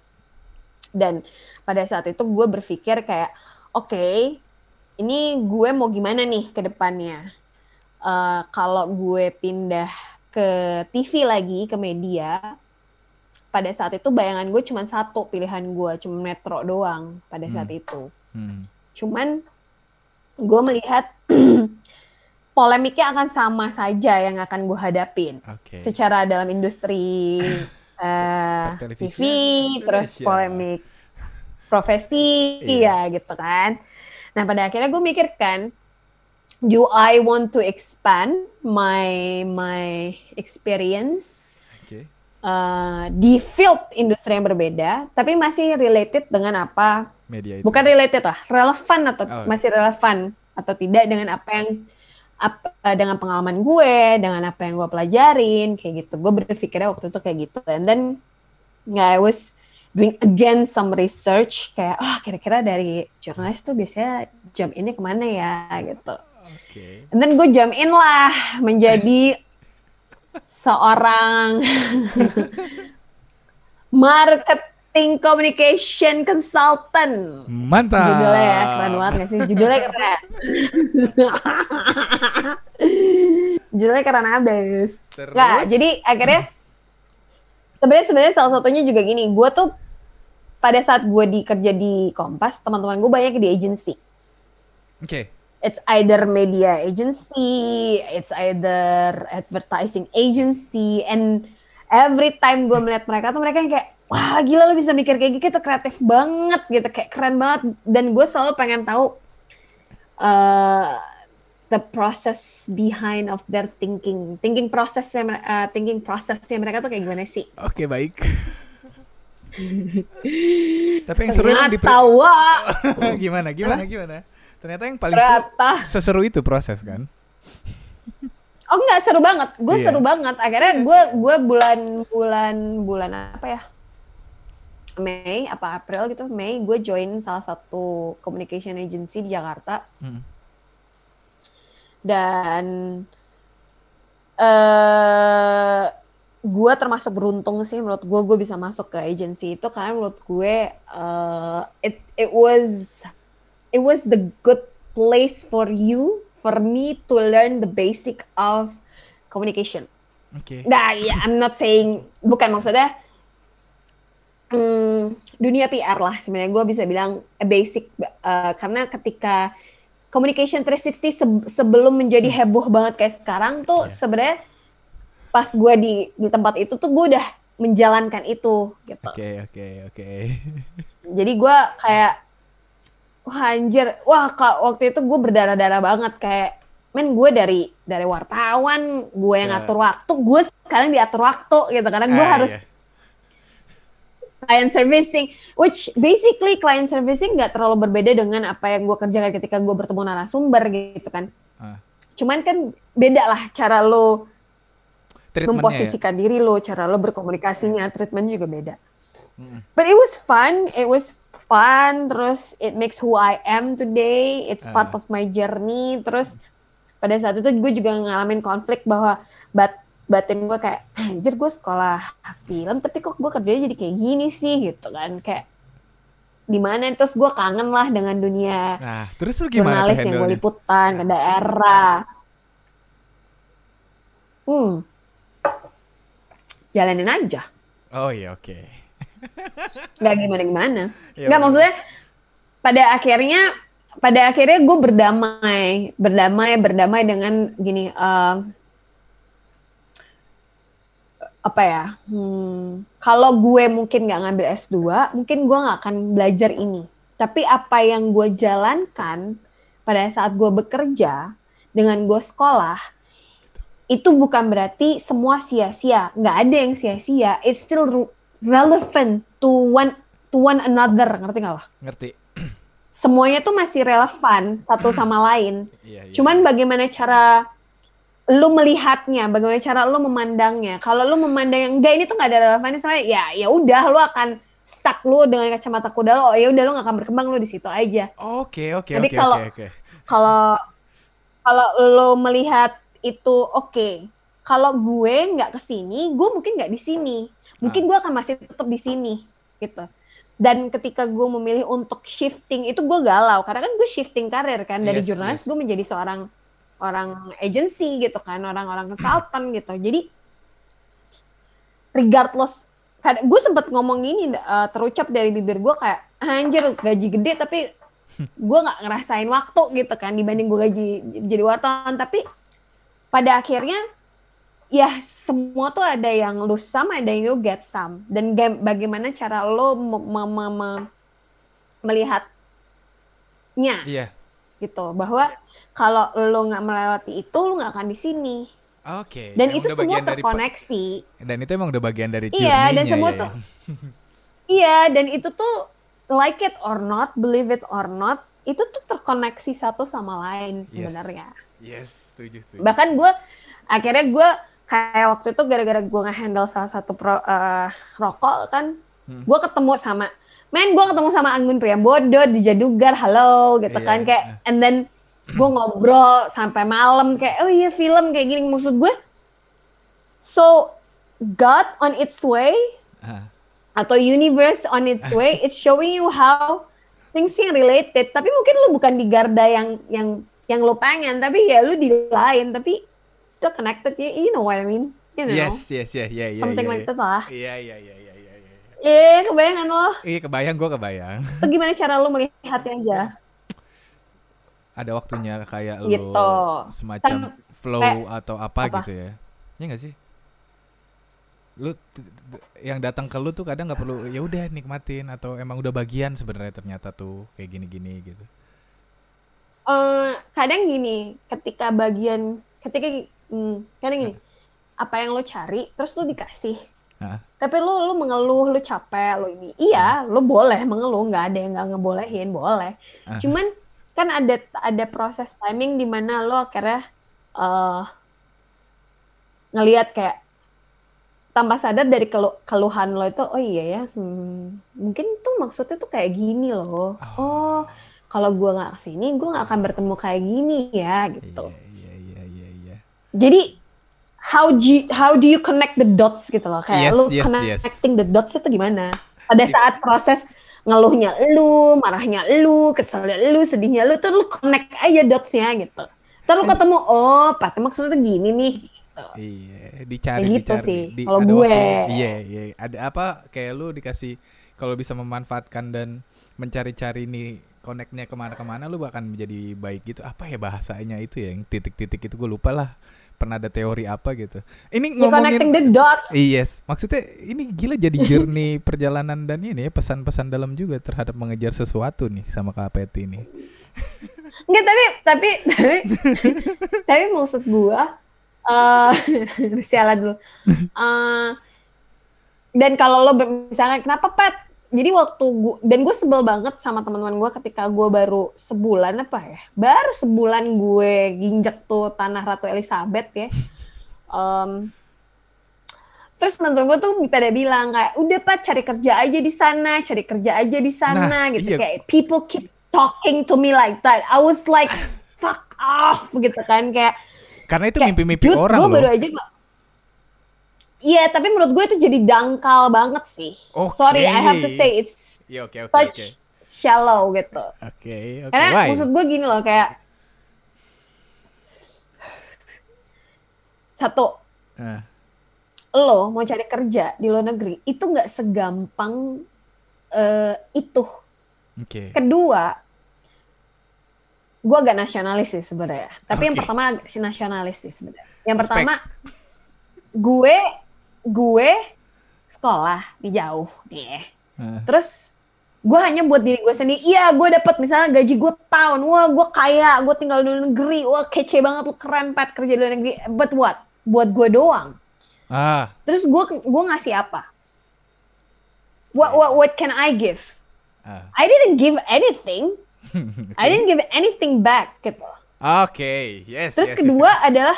dan pada saat itu gue berpikir kayak, oke, ini gue mau gimana nih ke depannya? Eh, kalau gue pindah ke TV lagi ke media pada saat itu bayangan gue cuma satu pilihan gue cuma metro doang pada saat itu Hmm. cuman gue melihat polemiknya akan sama saja yang akan gue hadapin Oke. secara dalam industri eh, Televisi TV terus Indonesia. polemik profesi Iya. ya gitu kan nah pada akhirnya gue mikirkan do I want to expand my my experience uh, di field industri yang berbeda, tapi masih related dengan apa? Media itu. Bukan related lah, relevan atau Oh. masih relevan atau tidak dengan apa yang apa, dengan pengalaman gue, dengan apa yang gue pelajarin, kayak gitu. Gue berpikirnya waktu itu kayak gitu. And then yeah, I was doing again some research kayak, ah kira-kira dari jurnalis tuh biasanya jam ini ke mana ya gitu. Oke. And then gue jump in lah menjadi seorang marketing communication consultant. Mantap. Judulnya ya keren banget gak sih? Judulnya keren. Judulnya keren abis. Terus? Nggak, jadi akhirnya sebenarnya sebenarnya salah satunya juga gini, gue tuh pada saat gue di kerja di Kompas, teman-teman gue banyak di agency. Oke. it's either media agency, it's either advertising agency, and every time gue melihat mereka tuh mereka yang kayak wah gila lo bisa mikir kayak gitu kreatif banget gitu kayak keren banget dan gue selalu pengen tahu uh, the process behind of their thinking thinking prosesnya uh, thinking prosesnya mereka tuh kayak gimana sih Oke, baik. Tapi yang seru di ternyata wah gimana gimana gimana? Ternyata yang paling seru ternyata seseru itu proses kan? Oh enggak seru banget, gue Iya. seru banget. Akhirnya gue gue bulan bulan bulan apa ya? Mei apa April gitu, Mei gue join salah satu communication agency di Jakarta Hmm. Dan eh gue termasuk beruntung sih menurut gue gue bisa masuk ke agency itu karena menurut gue eh, it it was it was the good place for you for me to learn the basic of communication. Oke. Nah, ya I'm not saying bukan maksudnya Hmm, dunia PR lah sebenarnya gue bisa bilang basic uh, karena ketika communication 360 se sebelum menjadi hmm. heboh banget kayak sekarang tuh yeah. sebenarnya pas gue di di tempat itu tuh gue udah menjalankan itu gitu. Oke okay, oke okay, oke. Okay. Jadi gue kayak wah anjir, wah kak waktu itu gue berdarah-darah banget kayak men gue dari dari wartawan, gue yang yeah. ngatur waktu, gue sekarang diatur waktu gitu karena gue ah, harus yeah. Client servicing, which basically client servicing nggak terlalu berbeda dengan apa yang gue kerjakan ketika gue bertemu narasumber gitu kan. Uh. Cuman kan beda lah cara lo memposisikan ya? diri lo, cara lo berkomunikasinya, treatment juga beda. Mm. But it was fun, it was fun, terus it makes who I am today, it's uh. part of my journey, terus pada saat itu gue juga ngalamin konflik bahwa bat batin gue kayak anjir gue sekolah film tapi kok gue kerjanya jadi kayak gini sih gitu kan kayak di mana terus gue kangen lah dengan dunia nah terus lu gimana jurnalis yang gue liputan ke daerah hmm jalanin aja. Oh iya oke. Okay. Gak gimana gimana. Ya, Gak maksudnya pada akhirnya pada akhirnya gue berdamai berdamai berdamai dengan gini uh, apa ya hmm, kalau gue mungkin nggak ngambil S2 mungkin gue nggak akan belajar ini tapi apa yang gue jalankan pada saat gue bekerja dengan gue sekolah itu bukan berarti semua sia-sia. Nggak ada yang sia-sia. It's still relevant to one to one another. Ngerti nggak lah? Ngerti. Semuanya tuh masih relevan satu sama lain. Iya, iya. Cuman bagaimana cara lu melihatnya, bagaimana cara lu memandangnya. Kalau lu memandang yang enggak ini tuh nggak ada relevannya sama ya ya udah lu akan stuck lu dengan kacamata kuda lo. Oh ya udah lu nggak akan berkembang lu di situ aja. Oke, oke, oke, oke. Kalau kalau lu melihat itu oke. Okay. Kalau gue nggak ke sini, gue mungkin nggak di sini. Mungkin ah. gue akan masih tetap di sini, gitu. Dan ketika gue memilih untuk shifting itu gue galau karena kan gue shifting karir kan dari yes, jurnalis yes. gue menjadi seorang orang agency gitu kan, orang-orang consultant gitu. Jadi regardless gue sempat ngomong ini uh, terucap dari bibir gue kayak anjir gaji gede tapi gue nggak ngerasain waktu gitu kan dibanding gue gaji jadi wartawan tapi pada akhirnya ya semua tuh ada yang lose some, ada yang you get some. Dan bagaimana cara lo melihatnya. Iya. Gitu. Bahwa kalau lo nggak melewati itu, lo nggak akan di sini. Oke. Okay. Dan itu semua terkoneksi. Dan itu emang udah bagian dari Iya, dan semua ya. tuh. iya, dan itu tuh like it or not, believe it or not, itu tuh terkoneksi satu sama lain sebenarnya. Yes. Yes, setuju, setuju. Bahkan gue akhirnya gue kayak waktu itu gara-gara gue nge-handle salah satu pro, uh, rokok kan, hmm. gue ketemu sama, men gue ketemu sama Anggun Bodo di Jadugar, halo gitu yeah. kan kayak, and then gue ngobrol sampai malam kayak, oh iya film kayak gini. Maksud gue. So God on its way uh. atau universe on its way, it's showing you how things yang related. Tapi mungkin lu bukan di garda yang yang yang lo pengen tapi ya lo di lain tapi still connected. Ya you know what I mean? You know? Yes yes yeah yeah yeah something yeah, like yeah. that lah. Iya iya iya iya iya iya kebayang kan lo? Iya kebayang gue kebayang. Itu gimana cara lo melihatnya aja ada waktunya kayak lo gitu. semacam kan, flow kayak, atau apa, apa? gitu ya? Ya gak sih? Lu yang datang ke lu tuh kadang nggak perlu ya udah nikmatin atau emang udah bagian sebenarnya ternyata tuh kayak gini-gini gitu. Uh, kadang gini ketika bagian ketika hmm, kadang gini apa yang lo cari terus lo dikasih. Tapi lo lo mengeluh lo capek lo ini iya lo boleh mengeluh nggak ada yang nggak ngebolehin boleh. Cuman kan ada ada proses timing di mana lo akhirnya uh, ngelihat kayak tanpa sadar dari kelu keluhan lo itu oh iya ya mungkin tuh maksudnya tuh kayak gini loh. Oh, oh kalau gue nggak ke sini gue nggak akan bertemu kayak gini ya gitu. Iya iya iya iya jadi how do you, how do you connect the dots gitu loh? Kayak yes, lu yes, connecting yes. the dots itu gimana? Pada saat proses ngeluhnya lu marahnya lu keselnya lu sedihnya lu tuh lu connect aja dotsnya gitu terus lu ketemu oh pasti maksudnya gini nih gitu. iya dicari Kayak gitu dicari. sih, Di, kalau ada gue. waktunya. Iya, iya. Ada apa kayak lu dikasih kalau bisa memanfaatkan dan mencari-cari nih connectnya ke mana-kemana lu akan menjadi baik gitu. Apa ya bahasanya itu ya yang titik-titik itu gue lupa lah. Pernah ada teori apa gitu. Ini You connecting ngomongin the dots. Yes, maksudnya ini gila jadi journey perjalanan dan ini ya pesan-pesan dalam juga terhadap mengejar sesuatu nih sama Kak Peti ini. Enggak, tapi tapi tapi tapi maksud gua eh sialan dulu. Eh, dan kalau lo misalnya kenapa pet? Jadi waktu gua dan gue sebel banget sama teman-teman gue ketika gue baru sebulan apa ya? Baru sebulan gue ginjek tuh tanah Ratu Elizabeth ya. Em, terus teman-teman gue tuh pada bilang kayak udah pak cari kerja aja di sana, cari kerja aja di sana Nah, gitu iya. kayak people keep talking to me like that. I was like fuck off gitu kan kayak Karena itu mimpi-mimpi "Dude, orang gua loh. baru aja nggak- Iya, tapi menurut gue itu jadi dangkal banget sih. Oke. Sorry, I have to say it's oke oke such oke. shallow gitu. Oke, oke. Karena Why? maksud gue gini loh kayak satu Ah, lo mau cari kerja di luar negeri itu nggak segampang eh, itu. Oke. Kedua, gue agak nasionalis sih sebenarnya. Tapi yang Oke. pertama nasionalis sih sebenarnya. Yang Respect. pertama, gue gue sekolah di jauh nih. Ah, Terus gue hanya buat diri gue sendiri. Iya, gue dapat misalnya gaji gue pound. Wah, gue kaya. Gue tinggal di luar negeri. Wah, kece banget lu keren pet kerja di luar negeri. But what? Buat gue doang. Ah, Terus gue gue ngasih apa? What what what can I give? ah. I didn't give anything. I didn't give anything back gitu. Oke, yes. Terus yes, kedua yes. adalah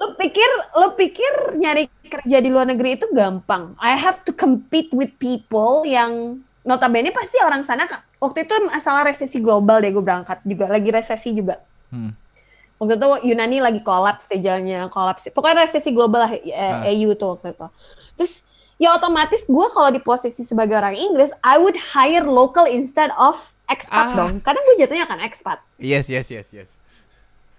lo pikir lo pikir nyari kerja di luar negeri itu gampang. I have to compete with people yang notabene pasti orang sana waktu itu masalah resesi global deh gue berangkat juga lagi resesi juga. Hmm. Waktu itu Yunani lagi kolaps ya jalannya kolaps. Pokoknya resesi global lah eh, Ah. EU tuh waktu itu. Terus ya otomatis gue kalau di posisi sebagai orang Inggris, I would hire local instead of expat Ah. dong. Karena gue jatuhnya kan expat. Yes, yes, yes, yes.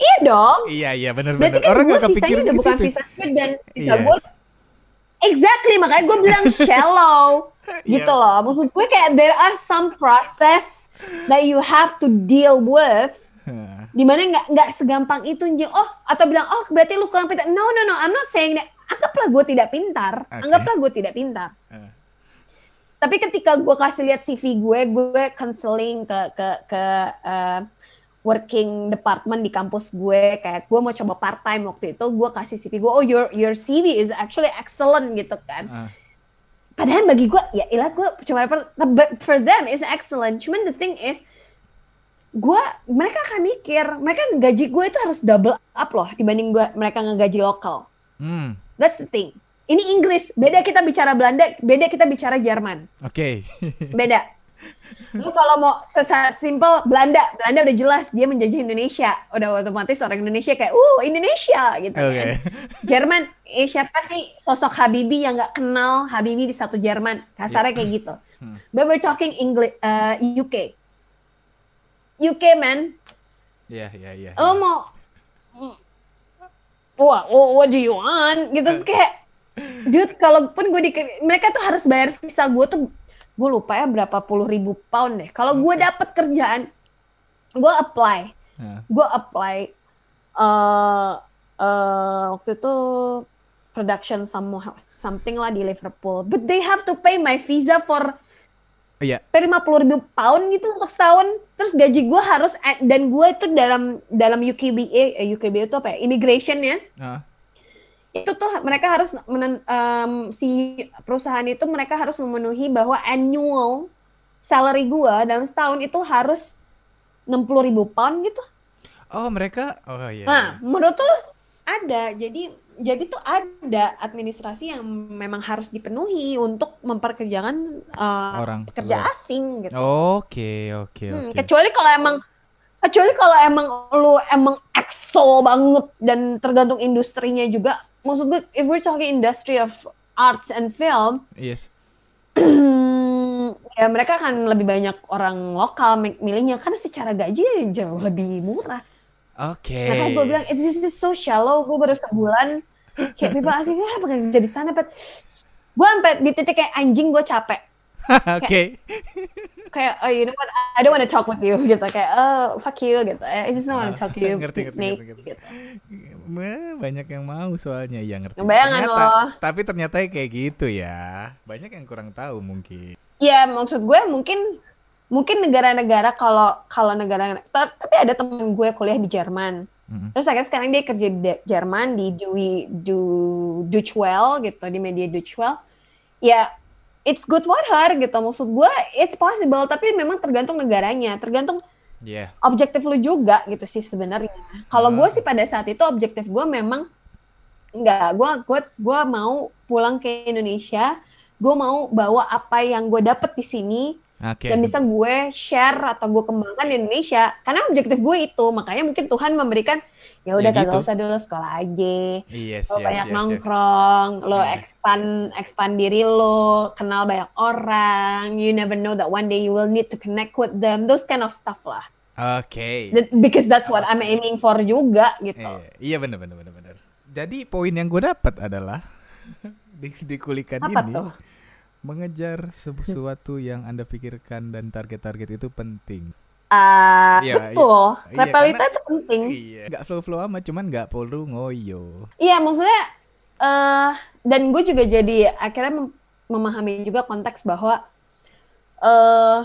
Iya dong. Iya, iya, benar Berarti benar. kan Orang visanya kepikiran udah bukan visa student, visa Yes. gue. Exactly, makanya gue bilang shallow. gitu Iya. loh. Maksud gue kayak there are some process that you have to deal with di mana nggak nggak segampang itu oh atau bilang oh berarti lu kurang pintar no no no I'm not saying that anggaplah gue tidak pintar Oke. anggaplah gue tidak pintar Ah. tapi ketika gue kasih lihat CV gue gue counseling ke ke ke uh, working department di kampus gue. Kayak gue mau coba part time waktu itu gue kasih CV gue oh your your CV is actually excellent gitu kan. Ah. padahal bagi gue ya ilah gue cuma but for them is excellent. Cuman the thing is gue mereka akan mikir mereka gaji gue itu harus double up loh dibanding gue mereka ngegaji lokal. Hmm. that's the thing. Ini Inggris beda kita bicara Belanda beda kita bicara Jerman. Oke. beda lu kalau mau sesimpel Belanda. Belanda udah jelas dia menjajah Indonesia. Udah otomatis orang Indonesia kayak uh Indonesia gitu Oke. kan Jerman eh siapa sih sosok Habibie yang nggak kenal Habibie di satu Jerman? Kasarnya kayak gitu. Hmm. but we're talking English uh, UK UK man. Iya, iya, iya. lo mau wah what, what do you want? Gitu Terus kayak dude kalaupun gue di mereka tuh harus bayar visa gue tuh gue lupa ya berapa puluh ribu pound deh. Kalau gue dapet kerjaan gue apply. Ah. gue apply eh eh, waktu itu production some, something lah di Liverpool. But they have to pay my visa for Iya. per 50 ribu pound gitu untuk setahun. Terus gaji gue harus dan gue itu dalam dalam UKBA eh, UKBA itu apa ya? Immigration ya. Ah. Itu tuh mereka harus menen- em, si perusahaan itu mereka harus memenuhi bahwa annual salary gue dalam setahun itu harus 60 ribu pound gitu Oh, mereka Oh, iya. nah menurut tuh ada jadi jadi tuh ada administrasi yang memang harus dipenuhi untuk memperkerjakan eh, Orang pekerja luar. asing gitu Oke, oke, Hmm, oke. kecuali kalau emang kecuali kalau emang lu emang EXO banget dan tergantung industrinya juga. Maksud gue if we're talking industry of arts and film, Yes. ya mereka akan lebih banyak orang lokal mi- milihnya karena secara gaji jauh lebih murah. Oke. Makanya gue bilang it's just so shallow. Gue baru sebulan kayak people asking apa gak kerja di sana but gue sampai di titik kayak anjing gue capek Oke. kayak oh you know what I don't want to talk with you gitu kayak oh fuck you gitu I just don't want to talk to you Ngerti, ngerti, ngerti, ngerti. gitu. Wah, banyak yang mau soalnya ya ngerti. Bayangan Ternyata- loh. Tapi ternyata kayak gitu ya. Banyak yang kurang tahu mungkin. Ya maksud gue mungkin mungkin negara-negara kalau kalau negara ta- tapi ada temen gue kuliah di Jerman. Mm. Terus akhirnya sekarang dia kerja di Jerman di Dui, du, Deutsche Welle gitu di media Deutsche Welle. Ya it's good for her gitu maksud gue it's possible tapi memang tergantung negaranya tergantung Iya. objektif lu juga gitu sih sebenarnya. Kalau Ah. gue sih pada saat itu objektif gue memang enggak, gue gue gue mau pulang ke Indonesia, gue mau bawa apa yang gue dapet di sini Oke. dan bisa gue share atau gue kembangkan di Indonesia. Karena objektif gue itu, makanya mungkin Tuhan memberikan ya udah Ya kagak gitu. usah dulu sekolah aja. Yes, Lo yes, banyak yes, yes. nongkrong, lo Iya. expand expand diri lo, kenal banyak orang. You never know that one day you will need to connect with them. Those kind of stuff lah. Oke. That- because that's what I'm aiming for juga gitu. Iya, iya benar benar benar benar. Jadi poin yang gue dapat adalah di, di kulikan Apa ini tuh? mengejar sesuatu yang anda pikirkan dan target-target itu penting. Ah, Iya, betul. iya, Repelita karena- itu penting. Iya. Gak flow-flow amat, cuman gak perlu ngoyo. Iya, maksudnya eh dan gue juga jadi akhirnya mem- memahami juga konteks bahwa eh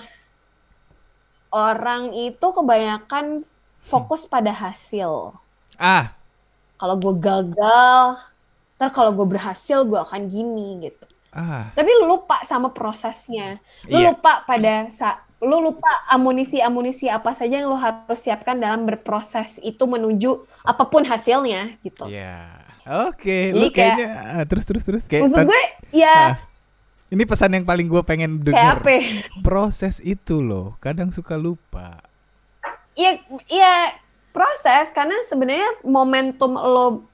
orang itu kebanyakan fokus pada hasil. Ah, Kalau gue gagal, ntar kalau gue berhasil gue akan gini gitu. ah, Tapi lu lupa sama prosesnya. Lu Iya. lupa pada saat lu lupa amunisi-amunisi apa saja yang lu harus siapkan dalam berproses itu menuju apa pun hasilnya gitu. iya. Oke, Jadi lu kayak- kayaknya ah, terus terus terus kayak Maksud gue ya ah, ini pesan yang paling gue pengen kayak dengar. apa? Proses itu loh, kadang suka lupa. Iya, iya proses karena sebenarnya momentum lo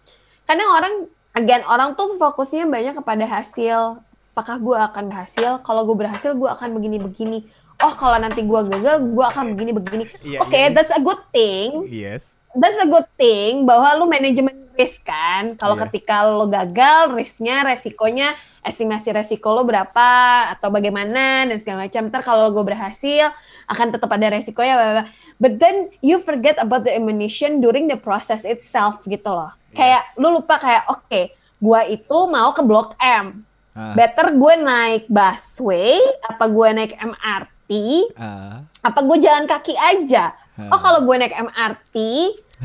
kadang orang again orang tuh fokusnya banyak kepada hasil. Apakah gue akan berhasil? Kalau gue berhasil, gue akan begini-begini. Oh, kalau nanti gue gagal, gue akan begini-begini. Iya, Oke, iya, iya. that's a good thing. Yes. That's a good thing bahwa lu manajemen risk kan. Kalau Iya. ketika lo gagal, risknya, resikonya, estimasi resiko lo berapa atau bagaimana dan segala macam. Ntar kalau gue berhasil, akan tetap ada resikonya. bla, bla, bla. But then you forget about the ammunition during the process itself gitu loh. Kayak Yes. lu lupa kayak oke, gua itu mau ke Blok M. Ah, Better gue naik busway apa gue naik MRT ah, apa gue jalan kaki aja? Hmm. Oh kalau gue naik MRT,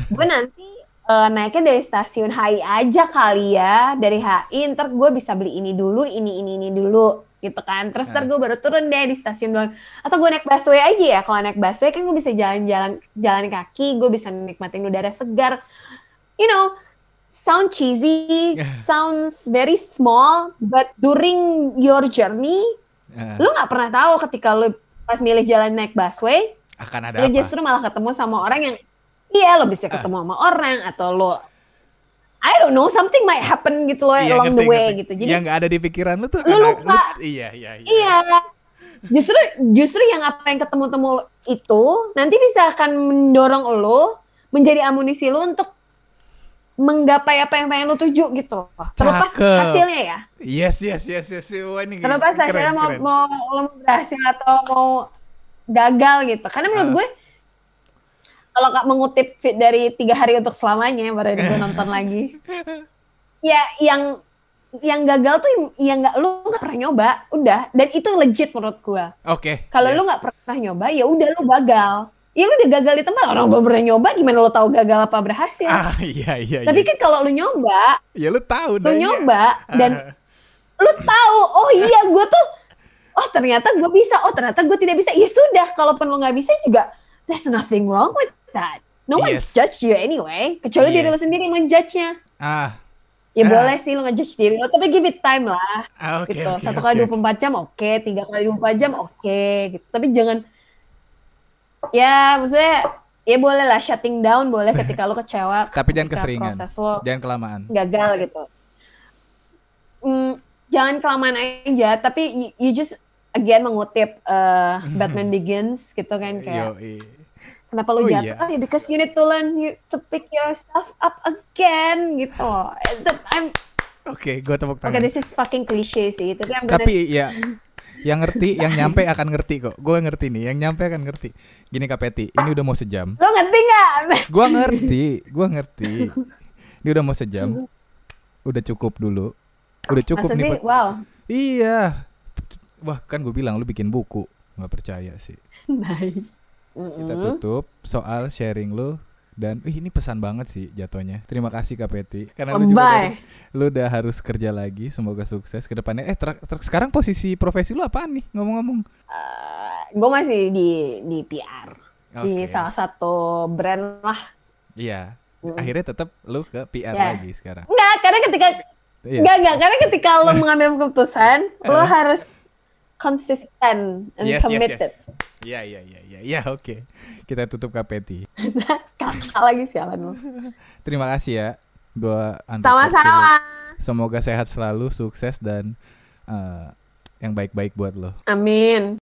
gue nanti eh, naiknya dari stasiun HI aja kali ya, dari HI ntar gue bisa beli ini dulu, ini ini ini dulu gitu kan. Terus ntar Hmm. gue baru turun deh di stasiun. Atau gue naik busway aja ya. Kalau naik busway kan gue bisa jalan-jalan jalan kaki, gue bisa nikmatin udara segar. You know, sound cheesy, sounds very small, but during your journey, ah. lu nggak pernah tahu ketika lu pas milih jalan naik busway, akan ada lu apa? justru malah ketemu sama orang yang iya lo bisa Ah. ketemu sama orang atau lo I don't know something might happen gitu loh Iya, along ngerti, the way ngerti. gitu. Jadi yang nggak ada di pikiran lu tuh Lu karena lupa. iya, iya, iya. iya justru justru yang apa yang ketemu-temu itu nanti bisa akan mendorong lo menjadi amunisi lo untuk menggapai apa yang pengen lo tuju gitu loh. Terlepas Cakep. hasilnya ya. Yes, yes, yes, yes. Wah, ini Terlepas keren, hasilnya mau, keren. mau lo berhasil atau mau gagal gitu. Karena menurut Ah. gue kalau kak mengutip fit dari tiga hari untuk selamanya baru gue nonton lagi. Ya yang yang gagal tuh yang nggak lu nggak pernah nyoba, udah. Dan itu legit menurut gue. Oke. Kalau yes. lu nggak pernah nyoba, ya udah lu gagal. Ya lu udah gagal di tempat orang belum pernah nyoba, gimana lu tahu gagal apa berhasil? Ah, iya, iya, Tapi iya. kan kalau lu nyoba, ya lu tahu lu nyoba dan Ah, lu tahu oh iya gue tuh oh ternyata gue bisa oh ternyata gue tidak bisa ya sudah kalaupun lu nggak bisa juga there's nothing wrong with that no one's Yes. judge you anyway kecuali diri Yes. lu sendiri yang menjudge-nya ah, ya Ah. boleh sih lu ngejudge diri lu tapi give it time lah ah, oke, gitu satu kali oke. 24 jam oke tiga kali 24 jam oke gitu tapi jangan ya maksudnya ya boleh lah shutting down boleh ketika lu kecewa Tapi jangan keseringan. proses lo Jangan kelamaan. gagal gitu. Hmm, jangan kelamaan aja, tapi you, you just again mengutip uh, Batman Begins gitu kan kayak Yoi. Kenapa lu Oh, jatuh? iya. Oh, because you need to learn you, to pick yourself up again gitu. I'm Oke, gue tepuk Oke, tangan. this is fucking cliche sih, tapi I'm gonna Tapi ya yang ngerti, yang nyampe akan ngerti kok. Gue ngerti nih, yang nyampe akan ngerti. Gini Kak Peti, ini udah mau sejam. Lo ngerti nggak? Gua ngerti, gua ngerti. Ini udah mau sejam. Udah cukup dulu. Udah cukup Masa nih. sih? Wow. Iya. Wah, kan gue bilang lu bikin buku. nggak percaya sih. Kita tutup soal sharing lu dan ih, ini pesan banget sih jatuhnya. Terima kasih Kak Peti. Karena lu juga udah- lu udah harus kerja lagi. Semoga sukses ke depannya. Eh, ter- ter- sekarang posisi profesi lu apaan nih? Ngomong-ngomong. gue masih di di PR di Oke. salah satu brand lah. Iya. Mm. Akhirnya tetap lu ke PR Ya. lagi sekarang. Enggak, karena ketika Iya. enggak enggak karena ketika lo mengambil keputusan, lo harus konsisten and Yes, yes, yes. Iya, iya, iya, iya. Ya, oke. Kita tutup Peti. Kakak lagi sialan lo. Terima kasih ya. Gua Sama-sama. Semoga sehat selalu, sukses dan eh, yang baik-baik buat lo. Amin.